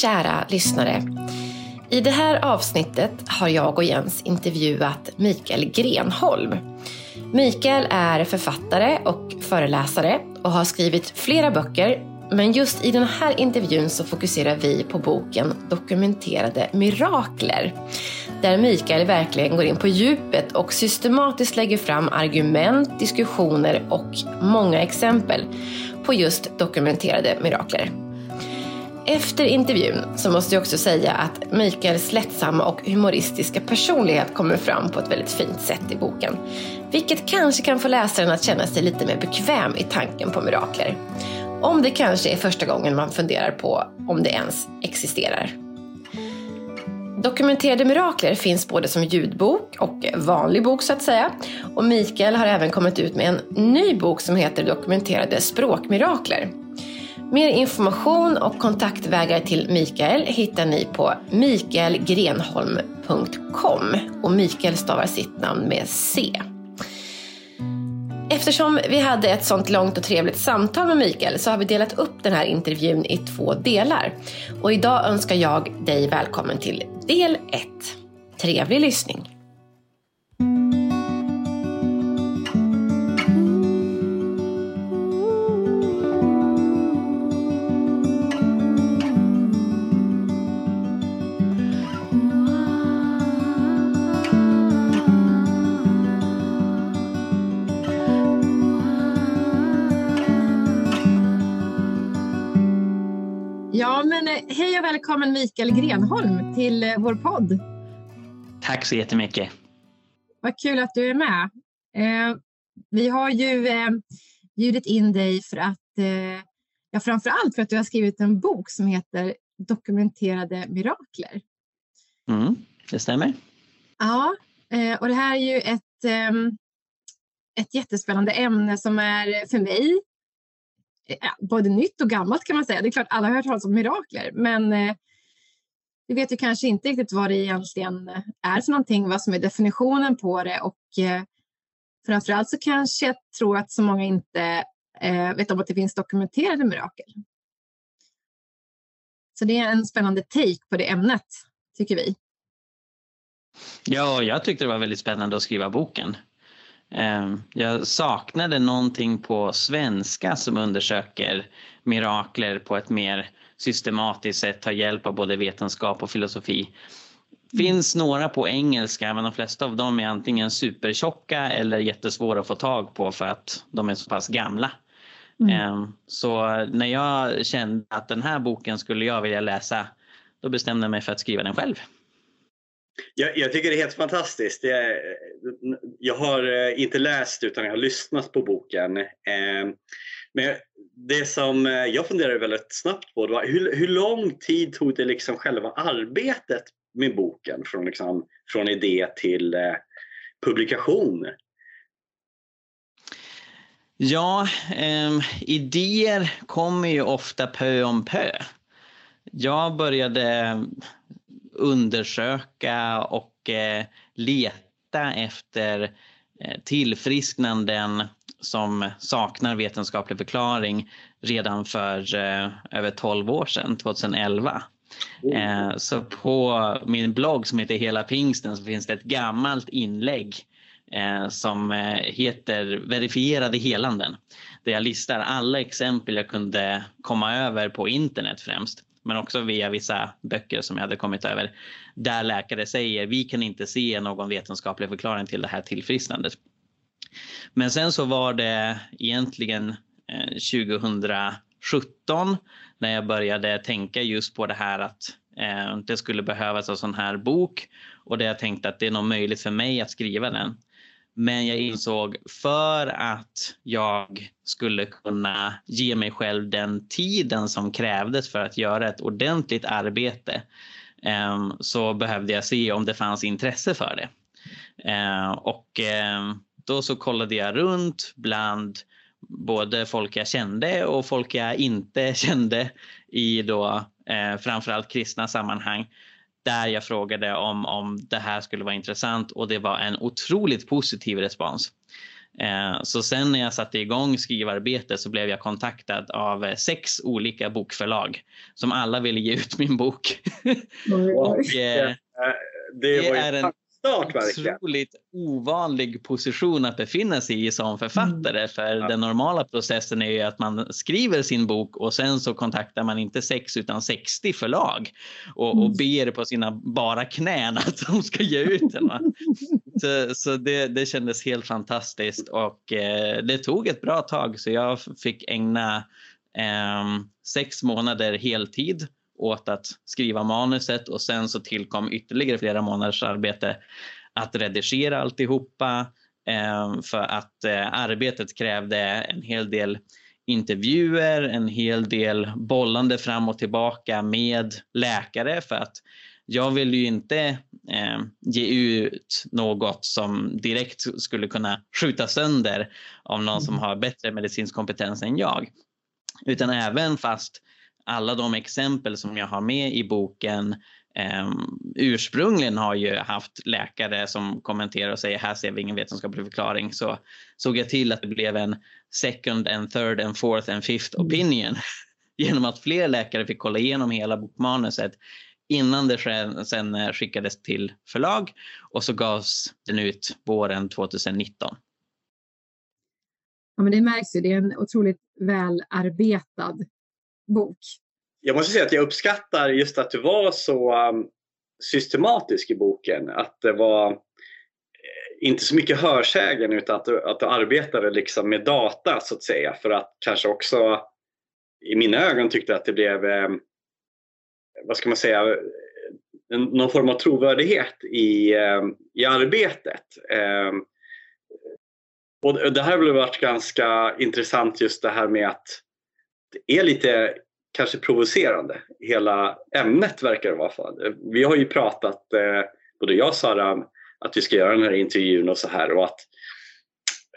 kära lyssnare. I det här avsnittet har jag och Jens intervjuat Mikael Grenholm. Mikael är författare och föreläsare och har skrivit flera böcker. Men just i den här intervjun så fokuserar vi på boken Dokumenterade mirakler. Där Mikael verkligen går in på djupet och systematiskt lägger fram argument, diskussioner och många exempel på just dokumenterade mirakler. Efter intervjun så måste jag också säga att Mikaels lättsamma och humoristiska personlighet kommer fram på ett väldigt fint sätt i boken. Vilket kanske kan få läsaren att känna sig lite mer bekväm i tanken på mirakler. Om det kanske är första gången man funderar på om det ens existerar. Dokumenterade mirakler finns både som ljudbok och vanlig bok så att säga. Och Mikael har även kommit ut med en ny bok som heter Dokumenterade språkmirakler. Mer information och kontaktvägar till Mikael hittar ni på mikaelgrenholm.com och Mikael stavar sitt namn med C. Eftersom vi hade ett sånt långt och trevligt samtal med Mikael så har vi delat upp den här intervjun i två delar. Och idag önskar jag dig välkommen till del 1. Trevlig lyssning! Välkommen Mikael Grenholm till eh, vår podd. Tack så jättemycket. Vad kul att du är med. Eh, vi har ju eh, bjudit in dig för att, ja framför allt för att du har skrivit en bok som heter Dokumenterade mirakler. Mm, det stämmer. Ja, och det här är ju ett, ett jättespännande ämne som är för mig Eh, ja, både nytt och gammalt kan man säga. Det är klart alla har hört talas om mirakler, men eh, vi vet ju kanske inte riktigt vad det egentligen är för någonting, vad som är definitionen på det och eh, framförallt så kanske jag tror att så många inte eh, vet om att det finns dokumenterade mirakel. Så det är en spännande take på det ämnet, tycker vi. Ja, jag tyckte det var väldigt spännande att skriva boken. Ehm, Jag saknade någonting på svenska som undersöker mirakler på ett mer systematiskt sätt, tar hjälp av både vetenskap och filosofi. finns några på engelska men de flesta av dem är antingen supertjocka eller jättesvåra att få tag på för att de är så pass gamla. Mm. Ehm, Så när jag kände att den här boken skulle jag vilja läsa då bestämde jag mig för att skriva den själv. Jag, jag tycker det är helt fantastiskt. Jag, jag har eh, inte läst utan jag har lyssnat på boken. Eh, men det som eh, jag funderade väldigt snabbt på var hur, hur lång tid tog det liksom själva arbetet med boken från, liksom, från idé till publikation? Ja, eh, idéer kommer ju ofta pö om pö. Jag började undersöka och eh, leta efter eh, tillfrisknanden som saknar vetenskaplig förklaring redan för eh, över 12 år sedan, 2011. Eh, så på min blogg som heter Hela pingsten så finns det ett gammalt inlägg som heter Verifierade helanden. Där jag listar alla exempel jag kunde komma över på internet främst. Men också via vissa böcker som jag hade kommit över. Där läkare säger vi kan inte se någon vetenskaplig förklaring till det här tillfrisknandet. Men sen så var det egentligen eh, 2017 när jag började tänka just på det här att eh, det skulle behövas en sån här bok och där jag tänkte att det är nog möjligt för mig att skriva den. Men jag insåg för att jag skulle kunna ge mig själv den tiden som krävdes för att göra ett ordentligt arbete ehm, så behövde jag se om det fanns intresse för det. Ehm, och ehm, då så kollade jag runt bland både folk jag kände och folk jag inte kände i då eh, framförallt kristna sammanhang där jag frågade om, om det här skulle vara intressant och det var en otroligt positiv respons. Eh, så sen när jag satte igång skrivarbetet så blev jag kontaktad av sex olika bokförlag som alla ville ge ut min bok. och, eh, det, det är en start verkligen. Otroligt ovanlig position att befinna sig i som författare mm. för ja. den normala processen är ju att man skriver sin bok och sen så kontaktar man inte sex utan 60 förlag och, och mm. ber på sina bara knän att de ska ge ut den. så så det, det kändes helt fantastiskt och eh, det tog ett bra tag så jag fick ägna eh, sex månader heltid åt att skriva manuset och sen så tillkom ytterligare flera månaders arbete att redigera alltihopa eh, för att eh, arbetet krävde en hel del intervjuer, en hel del bollande fram och tillbaka med läkare för att jag vill ju inte eh, ge ut något som direkt skulle kunna skjuta sönder av någon som mm. har bättre medicinsk kompetens än jag. Utan även fast alla de exempel som jag har med i boken eh, ursprungligen har ju haft läkare som kommenterar och säger här ser vi ingen vetenskaplig förklaring så såg jag till att det blev en second and third and fourth and fifth mm. opinion genom att fler läkare fick kolla igenom hela bokmanuset innan det sen eh, skickades till förlag och så gavs den ut våren 2019. Ja, men det märks ju, det är en otroligt välarbetad bok. Jag måste säga att jag uppskattar just att du var så um, systematisk i boken. Att det var eh, inte så mycket hörsägen utan att du, att du arbetade liksom med data så att säga för att kanske också i mina ögon tyckte att det blev, eh, vad ska man säga, någon form av trovärdighet i, eh, i arbetet. Ehm, och det här har väl varit ganska intressant just det här med att är lite kanske provocerande. Hela ämnet verkar det vara. Vi har ju pratat, eh, både jag och Sara, att vi ska göra den här intervjun och så här och att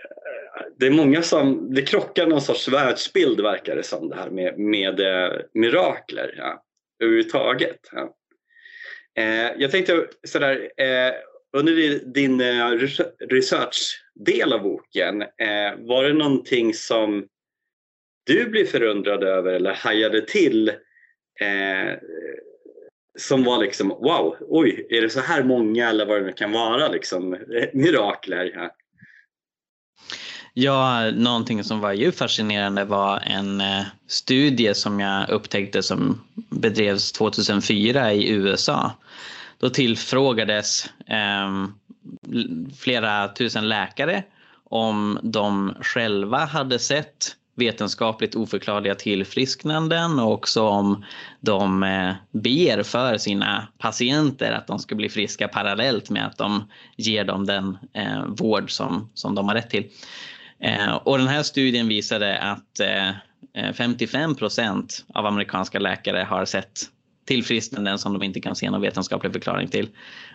eh, det är många som, det krockar någon sorts världsbild verkar det som det här med, med eh, mirakler ja, överhuvudtaget. Ja. Eh, jag tänkte sådär, under din researchdel av boken, var det någonting som du blev förundrad över eller hajade till eh, som var liksom wow, oj, är det så här många eller vad det nu kan vara liksom mirakler? Ja. Ja, någonting som var djupt fascinerande var en eh, studie som jag upptäckte som bedrevs 2004 i USA. Då tillfrågades eh, flera tusen läkare om de själva hade sett vetenskapligt oförklarliga tillfrisknanden och också om de eh, ber för sina patienter att de ska bli friska parallellt med att de ger dem den eh, vård som, som de har rätt till. Eh, och den här studien visade att 55 procent av amerikanska läkare har sett tillfrisknanden som de inte kan se någon vetenskaplig förklaring till.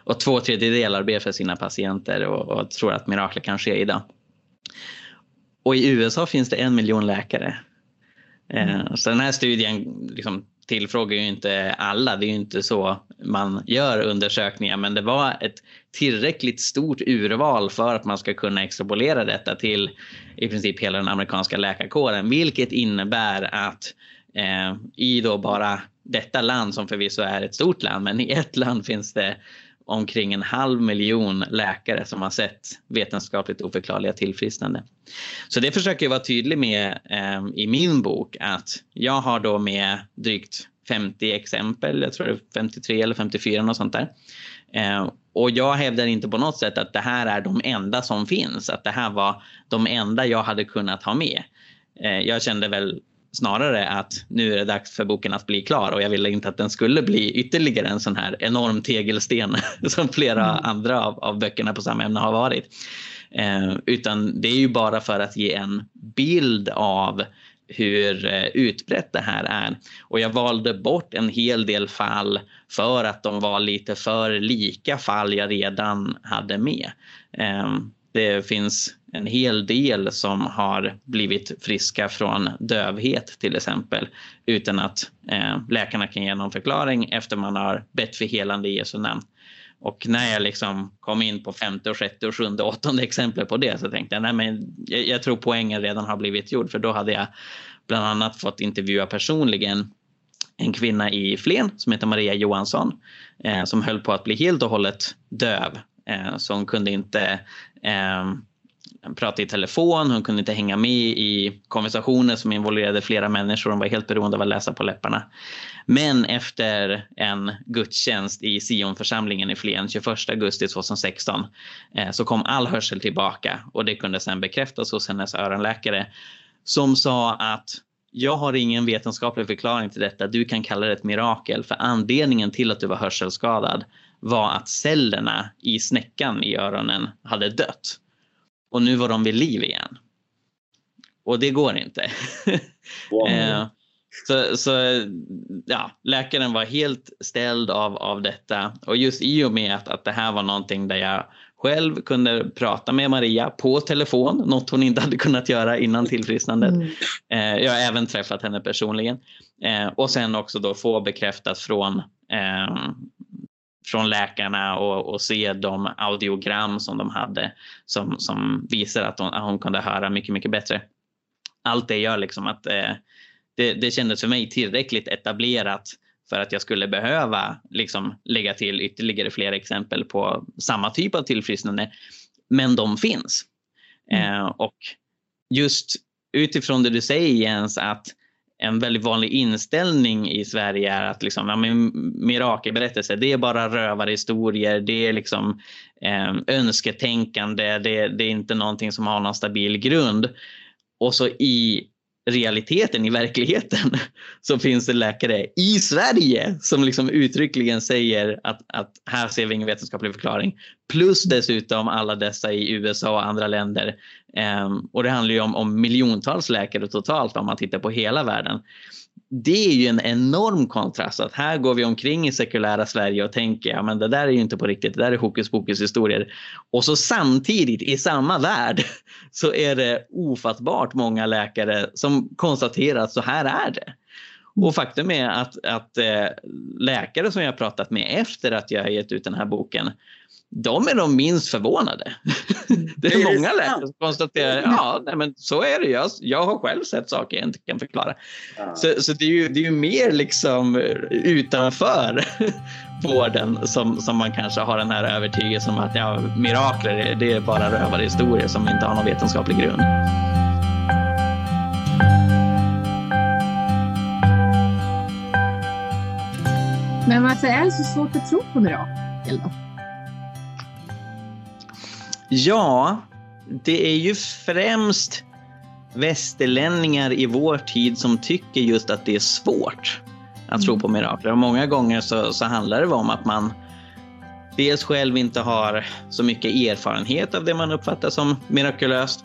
Och två tredjedelar ber för sina patienter och, och tror att mirakler kan ske idag. Och i USA finns det en miljon läkare. Eh, mm. Så den här studien liksom tillfrågar ju inte alla, det är ju inte så man gör undersökningar men det var ett tillräckligt stort urval för att man ska kunna extrapolera detta till i princip hela den amerikanska läkarkåren vilket innebär att eh, i då bara detta land som förvisso är ett stort land men i ett land finns det omkring en halv miljon läkare som har sett vetenskapligt oförklarliga tillfrisknande. Så det försöker jag vara tydlig med eh, i min bok att jag har då med drygt 50 exempel, jag tror det är 53 eller 54 något sånt där. Eh, och jag hävdar inte på något sätt att det här är de enda som finns, att det här var de enda jag hade kunnat ha med. Eh, jag kände väl snarare att nu är det dags för boken att bli klar och jag ville inte att den skulle bli ytterligare en sån här enorm tegelsten som flera mm. andra av, av böckerna på samma ämne har varit. Eh, utan det är ju bara för att ge en bild av hur eh, utbrett det här är. Och jag valde bort en hel del fall för att de var lite för lika fall jag redan hade med. Eh, det finns en hel del som har blivit friska från dövhet till exempel utan att eh, läkarna kan ge någon förklaring efter man har bett för helande i Jesu namn. Och när jag liksom kom in på femte, och sjätte, och sjunde och åttonde exemplet på det så tänkte jag nej men jag, jag tror poängen redan har blivit gjord för då hade jag bland annat fått intervjua personligen en kvinna i Flen som heter Maria Johansson eh, som höll på att bli helt och hållet döv. Eh, så hon kunde inte eh, prata i telefon, hon kunde inte hänga med i konversationer som involverade flera människor. Hon var helt beroende av att läsa på läpparna. Men efter en gudstjänst i Sionförsamlingen i Flen 21 augusti 2016 eh, så kom all hörsel tillbaka och det kunde sedan bekräftas hos hennes öronläkare som sa att jag har ingen vetenskaplig förklaring till detta. Du kan kalla det ett mirakel för anledningen till att du var hörselskadad var att cellerna i snäckan i öronen hade dött. Och nu var de vid liv igen. Och det går inte. Wow. Eh, så, så ja, läkaren var helt ställd av, av detta. Och just i och med att, att det här var någonting där jag själv kunde prata med Maria på telefon, något hon inte hade kunnat göra innan tillfrisknandet. Mm. Eh, jag har även träffat henne personligen. Eh, och sen också då få bekräftat från, eh, från läkarna och, och, se de audiogram som de hade som, som visar att hon, att hon kunde höra mycket, mycket bättre. Allt det gör liksom att eh, det, det kändes för mig tillräckligt etablerat för att jag skulle behöva liksom lägga till ytterligare flera exempel på samma typ av tillfrisknande. Men de finns. Mm. Eh, och just utifrån det du säger Jens att en väldigt vanlig inställning i Sverige är att liksom, ja, mirakelberättelser, det är bara rövarhistorier, det är liksom eh, önsketänkande, det, det är inte någonting som har någon stabil grund. Och så i realiteten, i verkligheten, så finns det läkare i Sverige som liksom uttryckligen säger att, att här ser vi ingen vetenskaplig förklaring. Plus dessutom alla dessa i USA och andra länder. Um, och det handlar ju om, om miljontals läkare totalt om man tittar på hela världen det är ju en enorm kontrast att här går vi omkring i sekulära Sverige och tänker ja men det där är ju inte på riktigt, det där är hokus pokus historier. Och så samtidigt i samma värld så är det ofattbart många läkare som konstaterar att så här är det. Och faktum är att, att eh, läkare som jag pratat med efter att jag har gett ut den här boken de är de minst förvånade. Det är många läkare som konstaterar ja, nej, men så är det. Jag, jag har själv sett saker jag inte kan förklara. Så, så det, är ju, det är ju mer liksom utanför vården som, som man kanske har den här övertygelsen om att ja, mirakler det är bara rövarhistorier som inte har någon vetenskaplig grund. Men varför är det så svårt att tro på mirakel då? Ja, det är ju främst västerlänningar i vår tid som tycker just att det är svårt att tro på mirakler. Och många gånger så, så handlar det om att man dels själv inte har så mycket erfarenhet av det man uppfattar som mirakulöst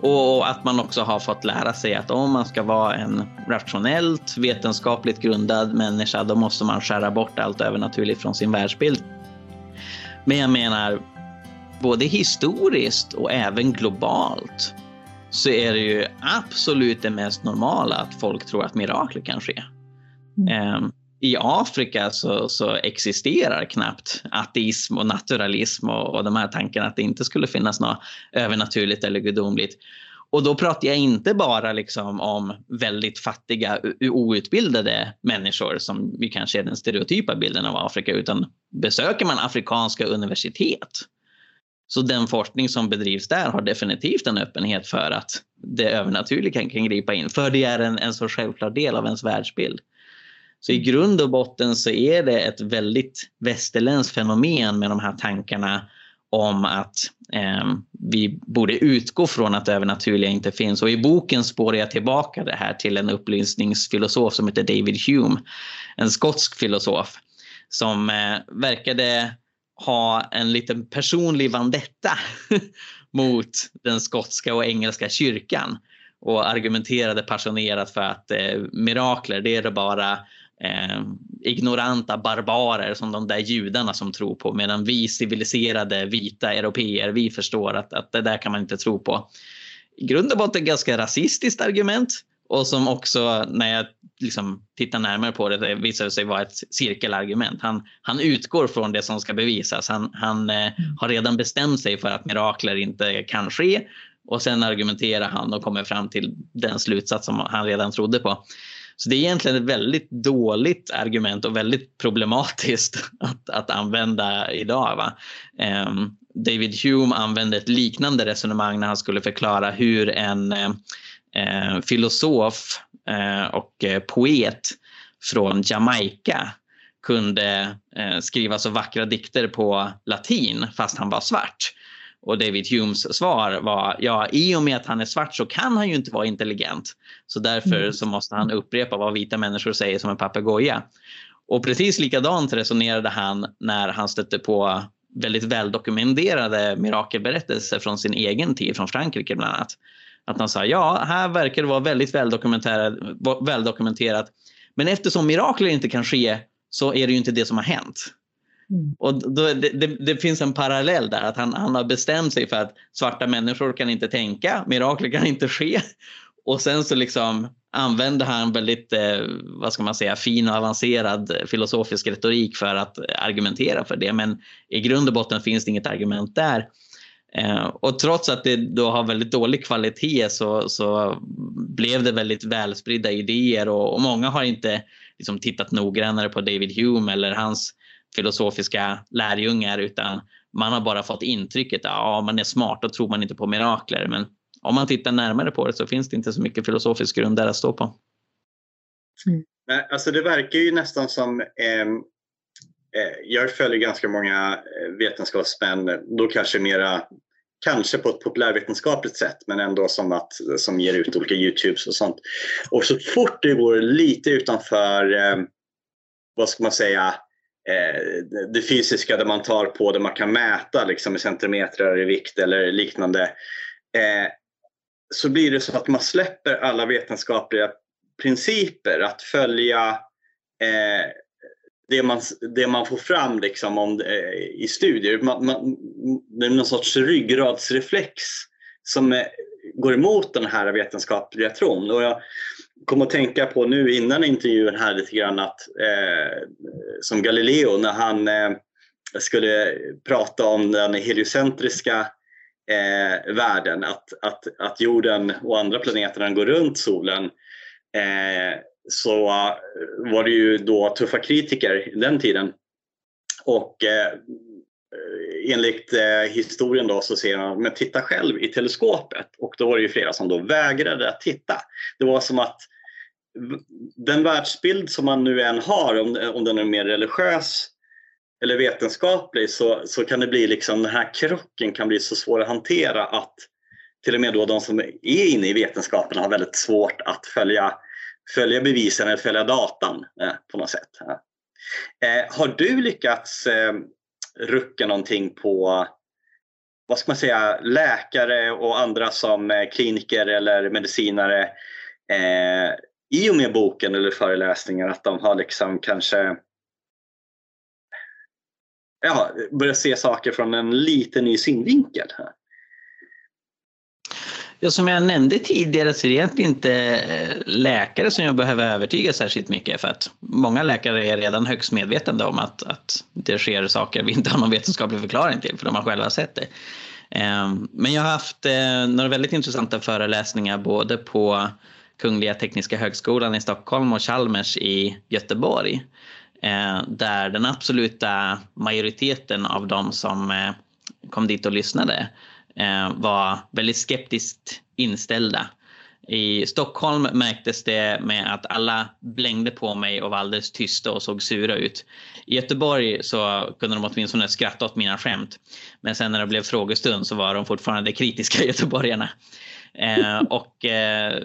och att man också har fått lära sig att om man ska vara en rationellt vetenskapligt grundad människa då måste man skära bort allt övernaturligt från sin världsbild. Men jag menar, både historiskt och även globalt så är det ju absolut det mest normala att folk tror att mirakler kan ske. Mm. Um, I Afrika så, så, existerar knappt ateism och naturalism och, och de här tankarna att det inte skulle finnas något övernaturligt eller gudomligt. Och då pratar jag inte bara liksom om väldigt fattiga outbildade människor som vi kanske är den stereotypa bilden av Afrika utan besöker man afrikanska universitet så den forskning som bedrivs där har definitivt en öppenhet för att det övernaturliga kan, gripa in. För det är en, en så självklar del av ens världsbild. Så i grund och botten så är det ett väldigt västerländskt fenomen med de här tankarna om att eh, vi borde utgå från att det övernaturliga inte finns. Och i boken spårar jag tillbaka det här till en upplysningsfilosof som heter David Hume. En skotsk filosof som eh, verkade ha en liten personlig vandetta mot den skotska och engelska kyrkan och argumenterade passionerat för att eh, mirakler det är det bara eh, ignoranta barbarer som de där judarna som tror på medan vi civiliserade vita europeer vi förstår att, att det där kan man inte tro på. I grund och botten ganska rasistiskt argument och som också när jag liksom tittar närmare på det, visar sig vara ett cirkelargument. Han, han utgår från det som ska bevisas. Han, han eh, har redan bestämt sig för att mirakler inte kan ske och sen argumenterar han och kommer fram till den slutsats som han redan trodde på. Så det är egentligen ett väldigt dåligt argument och väldigt problematiskt att, att använda idag. Um, David Hume använde ett liknande resonemang när han skulle förklara hur en eh, filosof eh, och eh, poet från Jamaica kunde eh, skriva så vackra dikter på latin fast han var svart. Och David Humes svar var ja, i och med att han är svart så kan han ju inte vara intelligent. Så därför mm. så måste han upprepa vad vita människor säger som en papegoja. Och precis likadant resonerade han när han stötte på väldigt väldokumenterade mirakelberättelser från sin egen tid, från Frankrike bland annat. Att han sa ja, här verkar det vara väldigt väldokumenterat, väldokumenterat. Men eftersom mirakler inte kan ske så är det ju inte det som har hänt. Mm. Och då, det, det, det, finns en parallell där, att han, han har bestämt sig för att svarta människor kan inte tänka, mirakler kan inte ske. Och sen så liksom använder han väldigt, eh, vad ska man säga, fin och avancerad filosofisk retorik för att argumentera för det. Men i grund och botten finns det inget argument där. Eh, och trots att det då har väldigt dålig kvalitet så, så blev det väldigt välspridda idéer och, och många har inte liksom tittat noggrannare på David Hume eller hans filosofiska lärjungar utan man har bara fått intrycket att ja, man är smart, då tror man inte på mirakler. Men om man tittar närmare på det så finns det inte så mycket filosofisk grund där att stå på. Mm. Alltså det verkar ju nästan som eh, jag följer ganska många eh, vetenskapsmän, då kanske mera kanske på ett populärvetenskapligt sätt men ändå som, att, som ger ut olika Youtubes och sånt. Och så fort det går lite utanför, eh, vad ska man säga, eh, det fysiska där man tar på det man kan mäta liksom, i centimeter i vikt eller liknande. Eh, så blir det så att man släpper alla vetenskapliga principer att följa eh, det, man, det man får fram liksom om, eh, i studier. Man, man, det är någon sorts ryggradsreflex som är, går emot den här vetenskapliga tron. Och jag kom att tänka på nu innan intervjun här lite grann att eh, som Galileo när han eh, skulle prata om den heliocentriska eh, världen, att, att, att jorden och andra planeterna går runt solen eh, så eh, var det ju då tuffa kritiker den tiden. Och eh, enligt eh, historien då så ser man, men titta själv i teleskopet. Och då var det ju flera som då vägrade att titta. Det var som att den världsbild som man nu än har, om, om den är mer religiös eller vetenskaplig, så, så kan det bli liksom, den här krocken kan bli så svår att hantera att till och med då de som är inne i vetenskapen har väldigt svårt att följa, följa bevisen eller följa datan eh, på något sätt. Eh, har du lyckats eh, rucka någonting på vad ska man säga, läkare och andra som eh, kliniker eller medicinare eh, i och med boken eller föreläsningar att de har liksom kanske ja, börjat se saker från en lite ny synvinkel. Ja, som jag nämnde tidigare så är det egentligen inte eh, läkare som jag behöver övertyga särskilt mycket för att många läkare är redan högst medvetna om att, att det sker saker vi inte har någon vetenskaplig förklaring till för de har själva sett det. Ehm, men jag har haft eh, några väldigt intressanta föreläsningar både på Kungliga Tekniska Högskolan i Stockholm och Chalmers i Göteborg. Eh, där den absoluta majoriteten av de som kom dit och lyssnade Eh, var väldigt skeptiskt inställda. I Stockholm märktes det med att alla blängde på mig och var alldeles tysta och såg sura ut. I Göteborg så kunde de åtminstone skratta åt mina skämt. Men sen när det blev frågestund så var de fortfarande kritiska göteborgarna. Eh, och eh,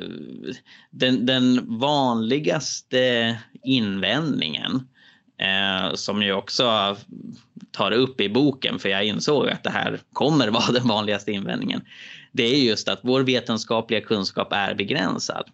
den, den, vanligaste invändningen eh, som ju också tar upp i boken, för jag insåg att det här kommer vara den vanligaste invändningen. Det är just att vår vetenskapliga kunskap är begränsad.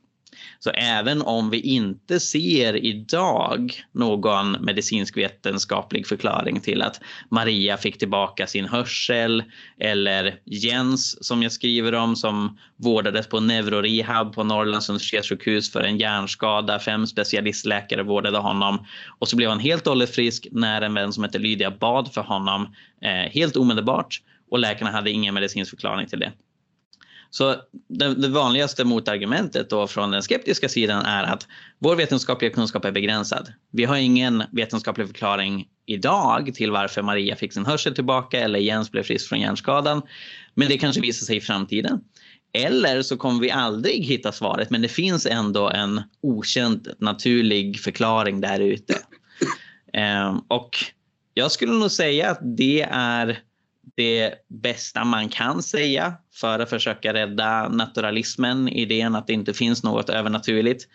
Så även om vi inte ser idag någon medicinsk vetenskaplig förklaring till att Maria fick tillbaka sin hörsel eller Jens som jag skriver om som vårdades på neurorehab på Norrlands universitetssjukhus för en hjärnskada. Fem specialistläkare vårdade honom och så blev han helt och hållet frisk när en vän som heter Lydia bad för honom eh, helt omedelbart och läkarna hade ingen medicinsk förklaring till det. Så det, det, vanligaste motargumentet då från den skeptiska sidan är att vår vetenskapliga kunskap är begränsad. Vi har ingen vetenskaplig förklaring idag till varför Maria fick sin hörsel tillbaka eller Jens blev frisk från hjärnskadan. Men det kanske visar sig i framtiden. Eller så kommer vi aldrig hitta svaret men det finns ändå en okänd naturlig förklaring där ute. Ehm, och jag skulle nog säga att det är det bästa man kan säga för att försöka rädda naturalismen, idén att det inte finns något övernaturligt.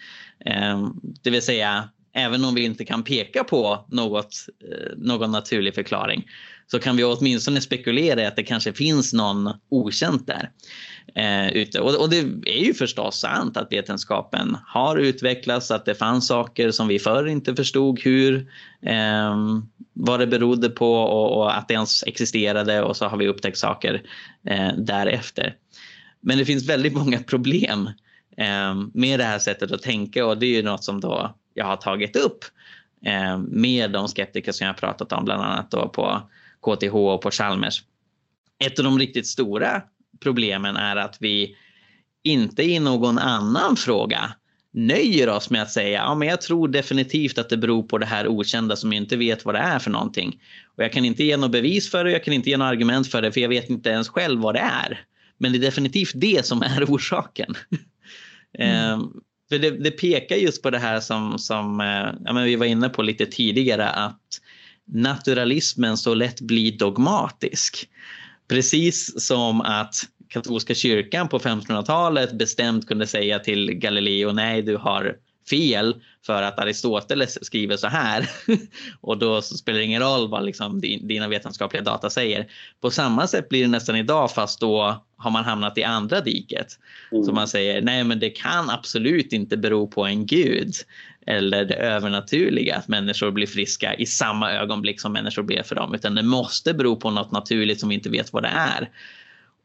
Ehm, det vill säga, även om vi inte kan peka på något, eh, någon naturlig förklaring så kan vi åtminstone spekulera i att det kanske finns någon okänt där eh, ute. Och, och, det är ju förstås sant att vetenskapen har utvecklats, att det fanns saker som vi förr inte förstod hur, eh, vad det berodde på och, och, att det ens existerade och så har vi upptäckt saker eh, därefter. Men det finns väldigt många problem ehm, med det här sättet att tänka och det är ju något som då jag har tagit upp ehm, med de skeptiker som jag har pratat om bland annat då på KTH och på Chalmers. Ett av de riktigt stora problemen är att vi inte i någon annan fråga nöjer oss med att säga ja, men jag tror definitivt att det beror på det här okända som jag inte vet vad det är för någonting. Och jag kan inte ge något bevis för det, jag kan inte ge något argument för det för jag vet inte ens själv vad det är. Men det är definitivt det som är orsaken. Mm. Ehm, för det, det, pekar just på det här som, som eh, ja, men vi var inne på lite tidigare att naturalismen så lätt blir dogmatisk. Precis som att katolska kyrkan på 1500-talet bestämt kunde säga till Galileo nej du har fel för att Aristoteles skriver så här. och då spelar det ingen roll vad liksom dina vetenskapliga data säger. På samma sätt blir det nästan idag fast då har man hamnat i andra diket. Mm. Så man säger nej men det kan absolut inte bero på en gud eller det övernaturliga att människor blir friska i samma ögonblick som människor ber för dem utan det måste bero på något naturligt som vi inte vet vad det är.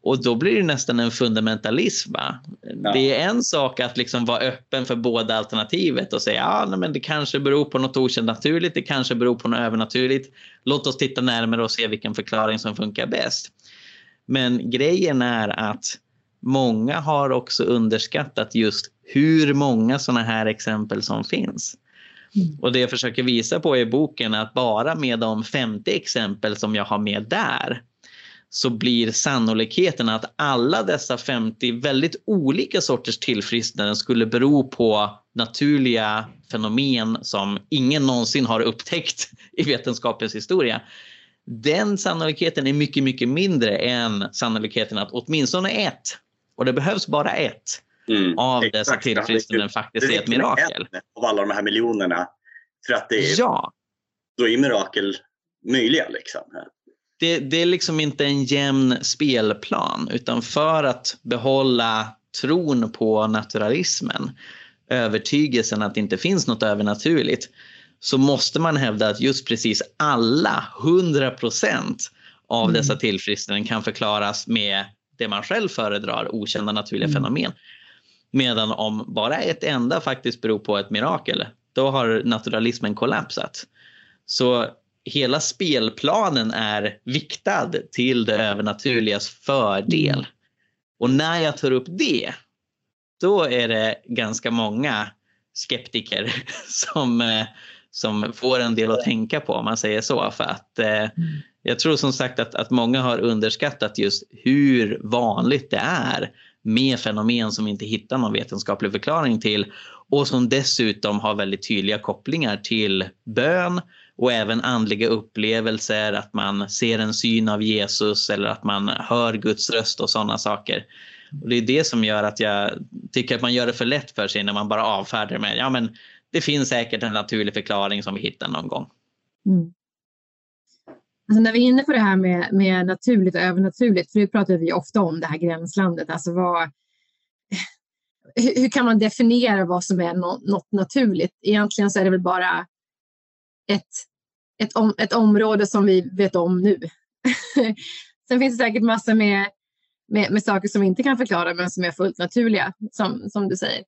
Och då blir det nästan en fundamentalism. Ja. Det är en sak att liksom vara öppen för båda alternativet och säga ja, men det kanske beror på något okänt naturligt, det kanske beror på något övernaturligt. Låt oss titta närmare och se vilken förklaring som funkar bäst. Men grejen är att många har också underskattat just hur många sådana här exempel som finns. Mm. Och det jag försöker visa på i boken är att bara med de 50 exempel som jag har med där så blir sannolikheten att alla dessa 50 väldigt olika sorters tillfrisknanden skulle bero på naturliga fenomen som ingen någonsin har upptäckt i vetenskapens historia. Den sannolikheten är mycket, mycket mindre än sannolikheten att åtminstone ett, och det behövs bara ett, mm, av exakt. dessa tillfrisknanden faktiskt är ett mirakel. Av alla de här miljonerna. För att det är, ja. då är mirakel möjliga. Liksom det, det är liksom inte en jämn spelplan utan för att behålla tron på naturalismen, övertygelsen att det inte finns något övernaturligt, så måste man hävda att just precis alla, 100 procent av mm. dessa tillfrisknanden kan förklaras med det man själv föredrar, okända naturliga mm. fenomen. Medan om bara ett enda faktiskt beror på ett mirakel, då har naturalismen kollapsat. Så hela spelplanen är viktad till det övernaturligas fördel. Och när jag tar upp det, då är det ganska många skeptiker som, eh, som får en del att tänka på om man säger så. För att eh, jag tror som sagt att, att många har underskattat just hur vanligt det är med fenomen som vi inte hittar någon vetenskaplig förklaring till och som dessutom har väldigt tydliga kopplingar till bön och även andliga upplevelser, att man ser en syn av Jesus eller att man hör Guds röst och sådana saker. Och det är det som gör att jag tycker att man gör det för lätt för sig när man bara avfärdar med ja men det finns säkert en naturlig förklaring som vi hittar någon gång. Mm. Alltså när vi är inne på det här med, med naturligt och övernaturligt, för det pratar vi ofta om det här gränslandet, alltså vad, hur, hur, kan man definiera vad som är no, något naturligt? Egentligen så är det väl bara ett, ett, om, ett område som vi vet om nu. Sen finns det säkert massor med, med, med, saker som vi inte kan förklara men som är fullt naturliga, som, som du säger.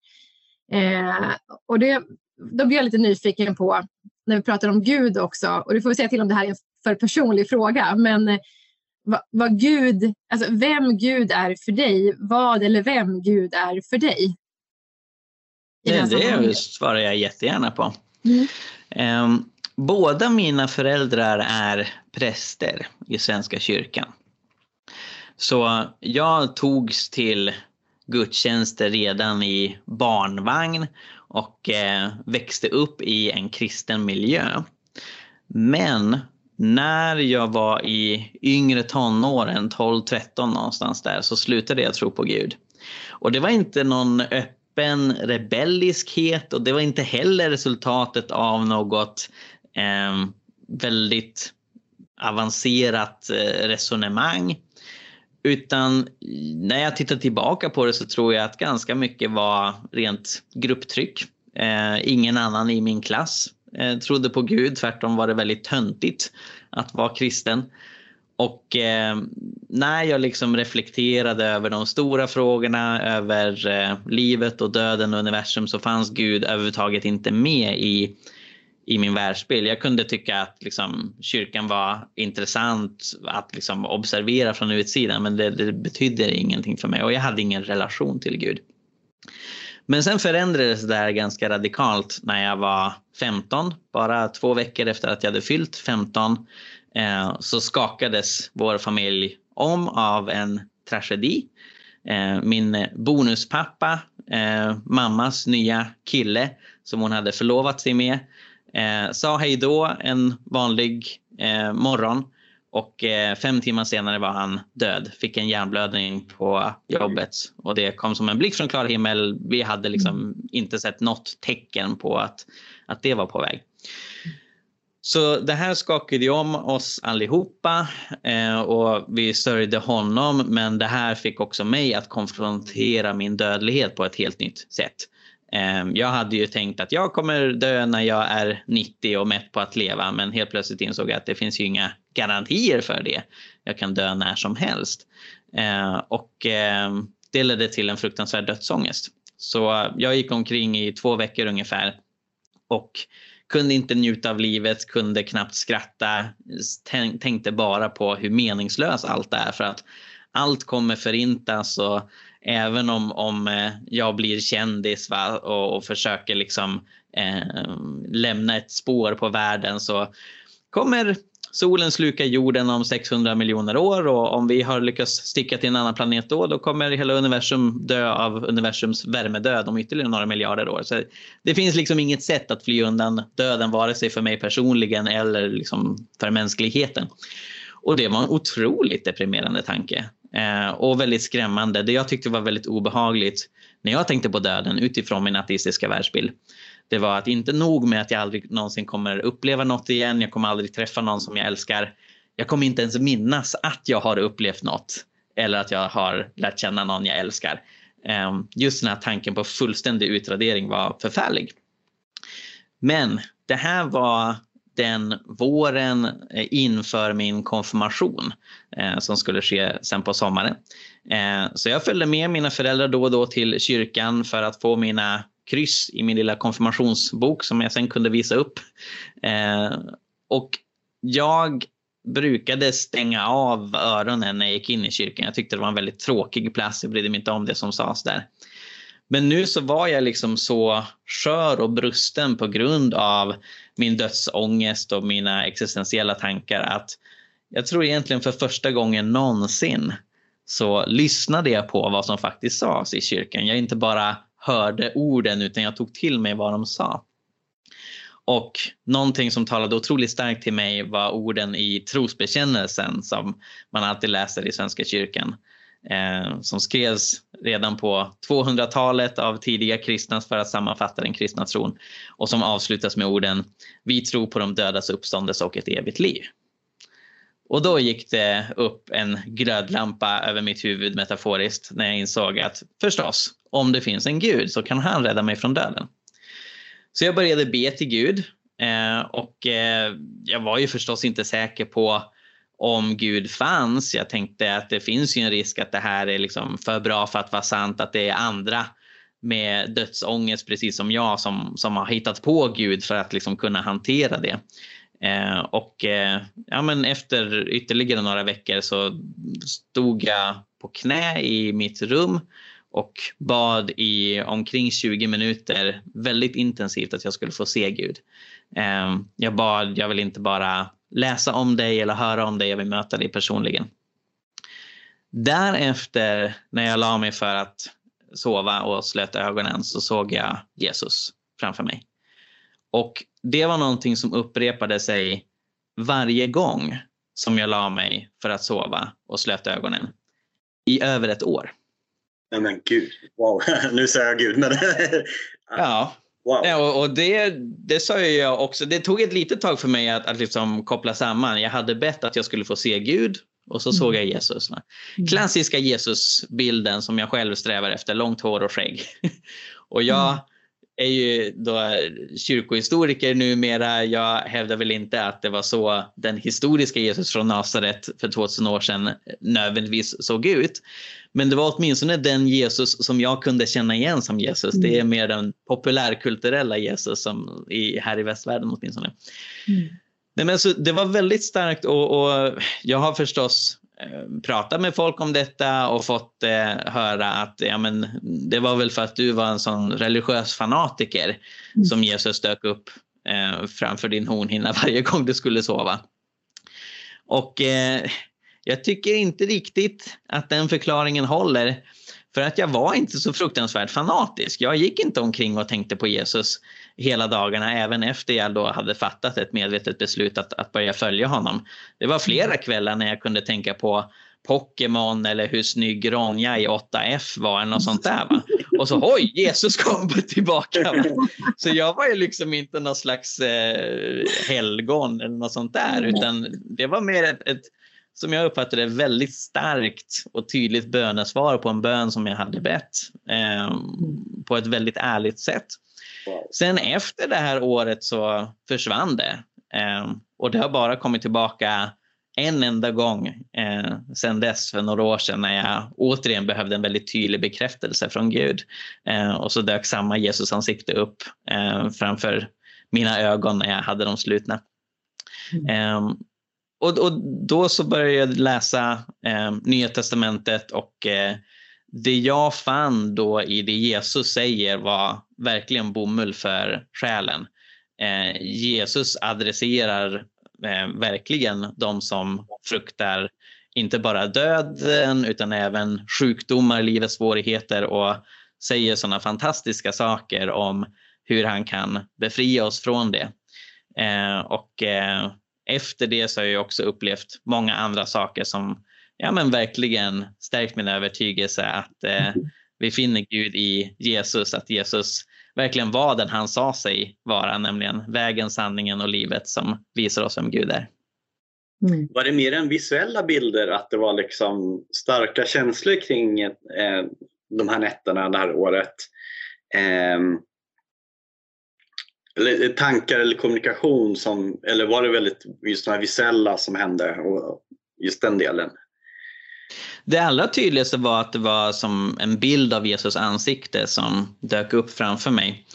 Eh, och det, då blir jag lite nyfiken på, när vi pratar om Gud också, och du får säga till om det här är en för personlig fråga, men eh, vad, vad Gud, alltså vem Gud är för dig, vad eller vem Gud är för dig? Det, det svarar jag jättegärna på. Mm. Um, båda mina föräldrar är präster i Svenska kyrkan. Så jag togs till gudstjänster redan i barnvagn och eh, växte upp i en kristen miljö. Men när jag var i yngre tonåren, 12-13 någonstans där, så slutade jag tro på Gud. Och det var inte någon öppen rebelliskhet och det var inte heller resultatet av något eh, väldigt avancerat eh, resonemang. Utan när jag tittar tillbaka på det så tror jag att ganska mycket var rent grupptryck. Eh, ingen annan i min klass eh, trodde på Gud, tvärtom var det väldigt töntigt att vara kristen. Och eh, när jag liksom reflekterade över de stora frågorna, över eh, livet och döden och universum så fanns Gud överhuvudtaget inte med i i min världsbild. Jag kunde tycka att liksom, kyrkan var intressant att liksom, observera från utsidan men det, det betydde ingenting för mig och jag hade ingen relation till Gud. Men sen förändrades det här ganska radikalt när jag var 15. Bara två veckor efter att jag hade fyllt 15 eh, så skakades vår familj om av en tragedi. Eh, min bonuspappa, eh, mammas nya kille som hon hade förlovat sig med, Eh, sa hej då en vanlig eh, morgon och eh, fem timmar senare var han död. Fick en hjärnblödning på jobbet och det kom som en blick från klar himmel. Vi hade liksom inte sett något tecken på att, att det var på väg. Så det här skakade ju om oss allihopa eh, och vi sörjde honom men det här fick också mig att konfrontera min dödlighet på ett helt nytt sätt. Ehm, jag hade ju tänkt att jag kommer dö när jag är 90 och mätt på att leva men helt plötsligt insåg jag att det finns ju inga garantier för det. Jag kan dö när som helst. Ehm, och ehm, det ledde till en fruktansvärd dödsångest. Så jag gick omkring i två veckor ungefär och kunde inte njuta av livet, kunde knappt skratta, tänkte bara på hur meningslöst allt är för att allt kommer förintas och även om, om eh, jag blir kändis va, och, och försöker liksom eh, lämna ett spår på världen så kommer solen sluka jorden om 600 miljoner år och om vi har lyckats sticka till en annan planet då, då kommer hela universum dö av universums värmedöd om ytterligare några miljarder år. Så det finns liksom inget sätt att fly undan döden, vare sig för mig personligen eller liksom för mänskligheten. Och det var en otroligt deprimerande tanke. Eh, och väldigt skrämmande. Det jag tyckte var väldigt obehagligt när jag tänkte på döden utifrån min ateistiska världsbild. Det var att inte nog med att jag aldrig någonsin kommer uppleva något igen. Jag kommer aldrig träffa någon som jag älskar. Jag kommer inte ens minnas att jag har upplevt något eller att jag har lärt känna någon jag älskar. Eh, just den här tanken på fullständig utradering var förfärlig. Men det här var den våren eh, inför min konfirmation eh, som skulle ske sen på sommaren. Eh, så jag följde med mina föräldrar då och då till kyrkan för att få mina kryss i min lilla konfirmationsbok som jag sen kunde visa upp. Eh, och jag brukade stänga av öronen när jag gick in i kyrkan. Jag tyckte det var en väldigt tråkig plats. Jag brydde mig inte om det som sades där. Men nu så var jag liksom så skör och brusten på grund av min dödsångest och mina existentiella tankar att jag tror egentligen för första gången någonsin så lyssnade jag på vad som faktiskt sades i kyrkan. Jag inte bara hörde orden utan jag tog till mig vad de sa. Och någonting som talade otroligt starkt till mig var orden i trosbekännelsen som man alltid läser i Svenska kyrkan eh, som skrevs redan på 200-talet av tidiga kristna för att sammanfatta den kristna tron och som avslutas med orden Vi tror på de dödas uppståndelse och ett evigt liv. Och då gick det upp en glödlampa över mitt huvud metaforiskt när jag insåg att förstås, om det finns en gud så kan han rädda mig från döden. Så jag började be till Gud eh, och eh, jag var ju förstås inte säker på om Gud fanns. Jag tänkte att det finns ju en risk att det här är liksom för bra för att vara sant, att det är andra med dödsångest precis som jag som, som har hittat på Gud för att liksom kunna hantera det. Eh, och eh, ja, men efter ytterligare några veckor så stod jag på knä i mitt rum och bad i omkring 20 minuter väldigt intensivt att jag skulle få se Gud. Eh, jag bad, jag vill inte bara läsa om dig eller höra om dig, jag vill möta dig personligen. Därefter när jag la mig för att sova och slöt ögonen så såg jag Jesus framför mig. Och det var någonting som upprepade sig varje gång som jag la mig för att sova och slöt ögonen i över ett år. Nej men gud, wow, nu säger jag gud men... ja, Wow. Ja, och, och det, det sa jag också. Det tog ett litet tag för mig att, att liksom koppla samman. Jag hade bett att jag skulle få se Gud och så såg jag mm. Jesus. Mm. Klassiska Jesusbilden som jag själv strävar efter, långt hår och skägg. och jag mm. Är ju då kyrkohistoriker numera. Jag hävdar väl inte att det var så den historiska Jesus från Nasaret för 2000 år sedan nödvändigtvis såg ut. Men det var åtminstone den Jesus som jag kunde känna igen som Jesus. Mm. Det är mer den populärkulturella Jesus som i, här i västvärlden åtminstone. Mm. Nej, men så det var väldigt starkt och, och jag har förstås pratat med folk om detta och fått eh, höra att ja, men, det var väl för att du var en sån religiös fanatiker mm. som Jesus dök upp eh, framför din hornhinna varje gång du skulle sova. Och eh, jag tycker inte riktigt att den förklaringen håller. För att jag var inte så fruktansvärt fanatisk. Jag gick inte omkring och tänkte på Jesus hela dagarna även efter jag då hade fattat ett medvetet beslut att, att börja följa honom. Det var flera kvällar när jag kunde tänka på Pokémon eller hur snygg Ronja i 8F var eller något sånt där. Va? Och så oj, Jesus kom tillbaka. Va? Så jag var ju liksom inte någon slags eh, helgon eller något sånt där utan det var mer ett, ett som jag uppfattade det, väldigt starkt och tydligt bönesvar på en bön som jag hade bett eh, på ett väldigt ärligt sätt. Sen efter det här året så försvann det eh, och det har bara kommit tillbaka en enda gång eh, sen dess för några år sedan när jag återigen behövde en väldigt tydlig bekräftelse från Gud. Eh, och så dök samma Jesus ansikte upp eh, framför mina ögon när jag hade dem slutna. Mm. Och, och då så började jag läsa eh, Nya Testamentet och eh, det jag fann då i det Jesus säger var verkligen bomull för själen. Eh, Jesus adresserar eh, verkligen de som fruktar inte bara döden utan även sjukdomar, livets svårigheter och säger sådana fantastiska saker om hur han kan befria oss från det. Eh, och eh, efter det så har jag också upplevt många andra saker som ja, men verkligen stärkt min övertygelse att eh, vi finner Gud i Jesus, att Jesus verkligen var den han sa sig vara, nämligen vägen, sanningen och livet som visar oss vem Gud är. Mm. Var det mer än visuella bilder, att det var liksom starka känslor kring eh, de här nätterna det här året? Eh, eller eh, tankar eller kommunikation som, eller var det väldigt just de här visuella som hände och just den delen? Det allra tydligaste var att det var som en bild av Jesus ansikte som dök upp framför mig.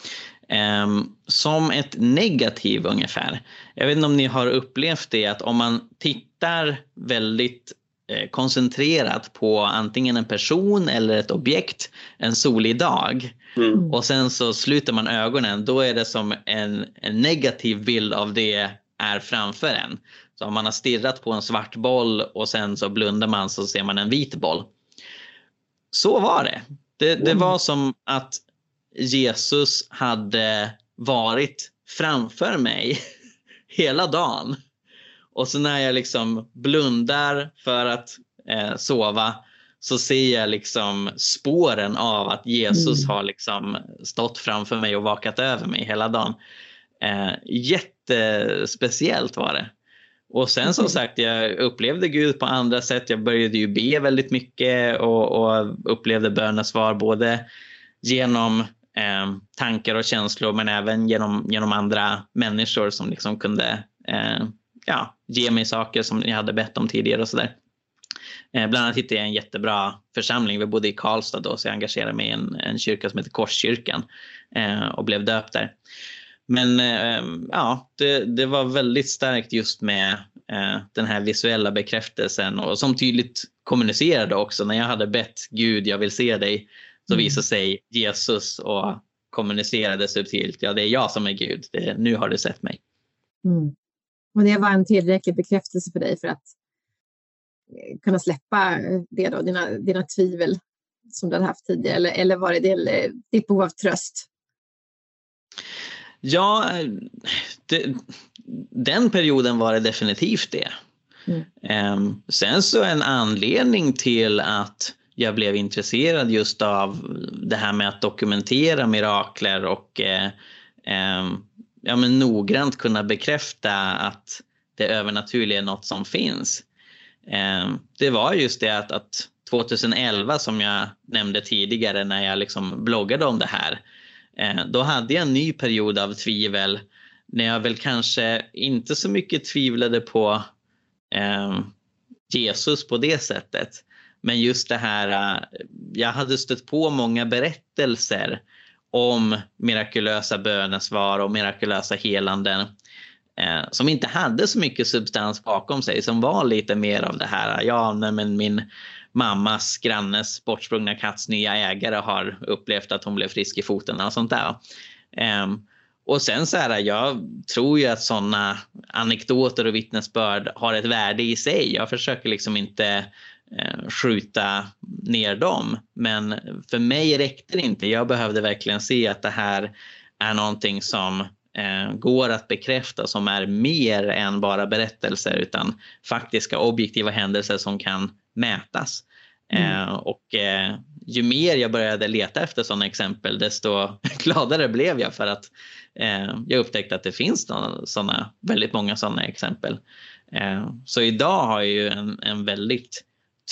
Um, som ett negativ ungefär. Jag vet inte om ni har upplevt det att om man tittar väldigt eh, koncentrerat på antingen en person eller ett objekt en solig dag Mm. Och sen så sluter man ögonen, då är det som en, en, negativ bild av det är framför en. Så om man har stirrat på en svart boll och sen så blundar man så ser man en vit boll. Så var det. Det, det var som att Jesus hade varit framför mig hela dagen. Och så när jag liksom blundar för att eh, sova så ser jag liksom spåren av att Jesus mm. har liksom stått framför mig och vakat över mig hela dagen. Eh, jättespeciellt var det. Och sen som sagt, jag upplevde Gud på andra sätt. Jag började ju be väldigt mycket och, och upplevde bönesvar både genom eh, tankar och känslor men även genom, genom andra människor som liksom kunde eh, ja, ge mig saker som jag hade bett om tidigare och sådär. Eh, bland annat hittade jag en jättebra församling. Vi bodde i Karlstad då så jag engagerade mig i en, en kyrka som heter Korskyrkan eh, och blev döpt där. Men eh, ja, det, det, var väldigt starkt just med den här visuella bekräftelsen och som tydligt kommunicerade också. När jag hade bett Gud, jag vill se dig, så mm. visade sig Jesus och kommunicerade subtilt, ja det är jag som är Gud, det, nu har du sett mig. Mm. Och det var en tillräcklig bekräftelse för dig för att kunna släppa det då, dina, dina tvivel som du hade haft tidigare, eller, eller var det, det ditt behov av tröst? Ja, det, den perioden var det definitivt det. Mm. Um, sen så en anledning till att jag blev intresserad just av det här med att dokumentera mirakler och eh, eh, ja, men noggrant kunna bekräfta att det övernaturliga är något som finns. Ehm, det var just det att, att 2011 som jag nämnde tidigare när jag liksom bloggade om det här. Ehm, då hade jag en ny period av tvivel när jag väl kanske inte så mycket tvivlade på eh, Jesus på det sättet. Men just det här, äh, jag hade stött på många berättelser om mirakulösa bönesvar och mirakulösa helanden eh, som inte hade så mycket substans bakom sig, som var lite mer av det här, ja men min mammas grannes bortsprungna katts nya ägare har upplevt att hon blev frisk i foten och sånt där. Eh, och sen så här, jag tror ju att sådana anekdoter och vittnesbörd har ett värde i sig. Jag försöker liksom inte eh, skjuta ner dem. Men för mig räckte det inte. Jag behövde verkligen se att det här är någonting som går att bekräfta som är mer än bara berättelser utan faktiska objektiva händelser som kan mätas. Mm. Eh, och eh, ju mer jag började leta efter sådana exempel desto gladare blev jag för att eh, jag upptäckte att det finns såna, väldigt många sådana exempel. Eh, så idag har jag ju en, en väldigt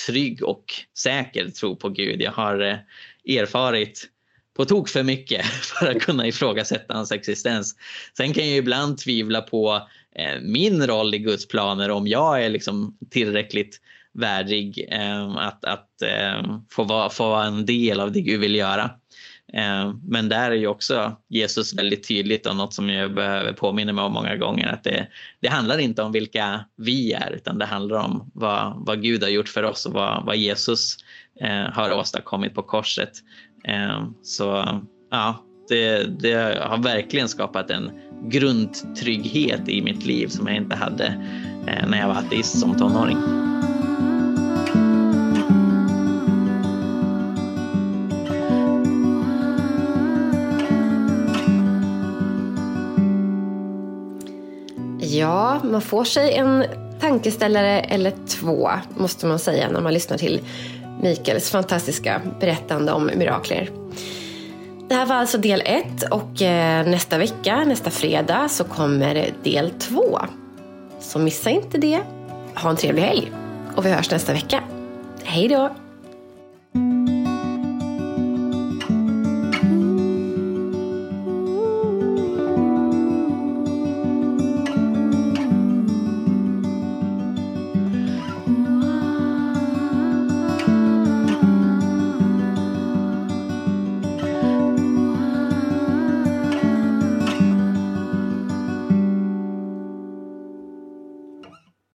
trygg och säker tro på Gud. Jag har eh, erfarit på tok för mycket för att kunna ifrågasätta hans existens. Sen kan jag ibland tvivla på eh, min roll i Guds planer om jag är liksom tillräckligt värdig eh, att, att eh, få, vara, få vara en del av det Gud vill göra. Men där är ju också Jesus väldigt tydligt och något som jag behöver påminna mig om många gånger att det, det handlar inte om vilka vi är utan det handlar om vad, vad Gud har gjort för oss och vad, vad Jesus eh, har åstadkommit på korset. Eh, så ja, det, det, har verkligen skapat en grundtrygghet i mitt liv som jag inte hade eh, när jag var ateist som tonåring. Ja, man får sig en tankeställare eller två, måste man säga, när man lyssnar till Mikaels fantastiska berättande om mirakler. Det här var alltså del ett och eh, nästa vecka, nästa fredag, så kommer del två. Så missa inte det. Ha en trevlig helg och vi hörs nästa vecka. Hej då!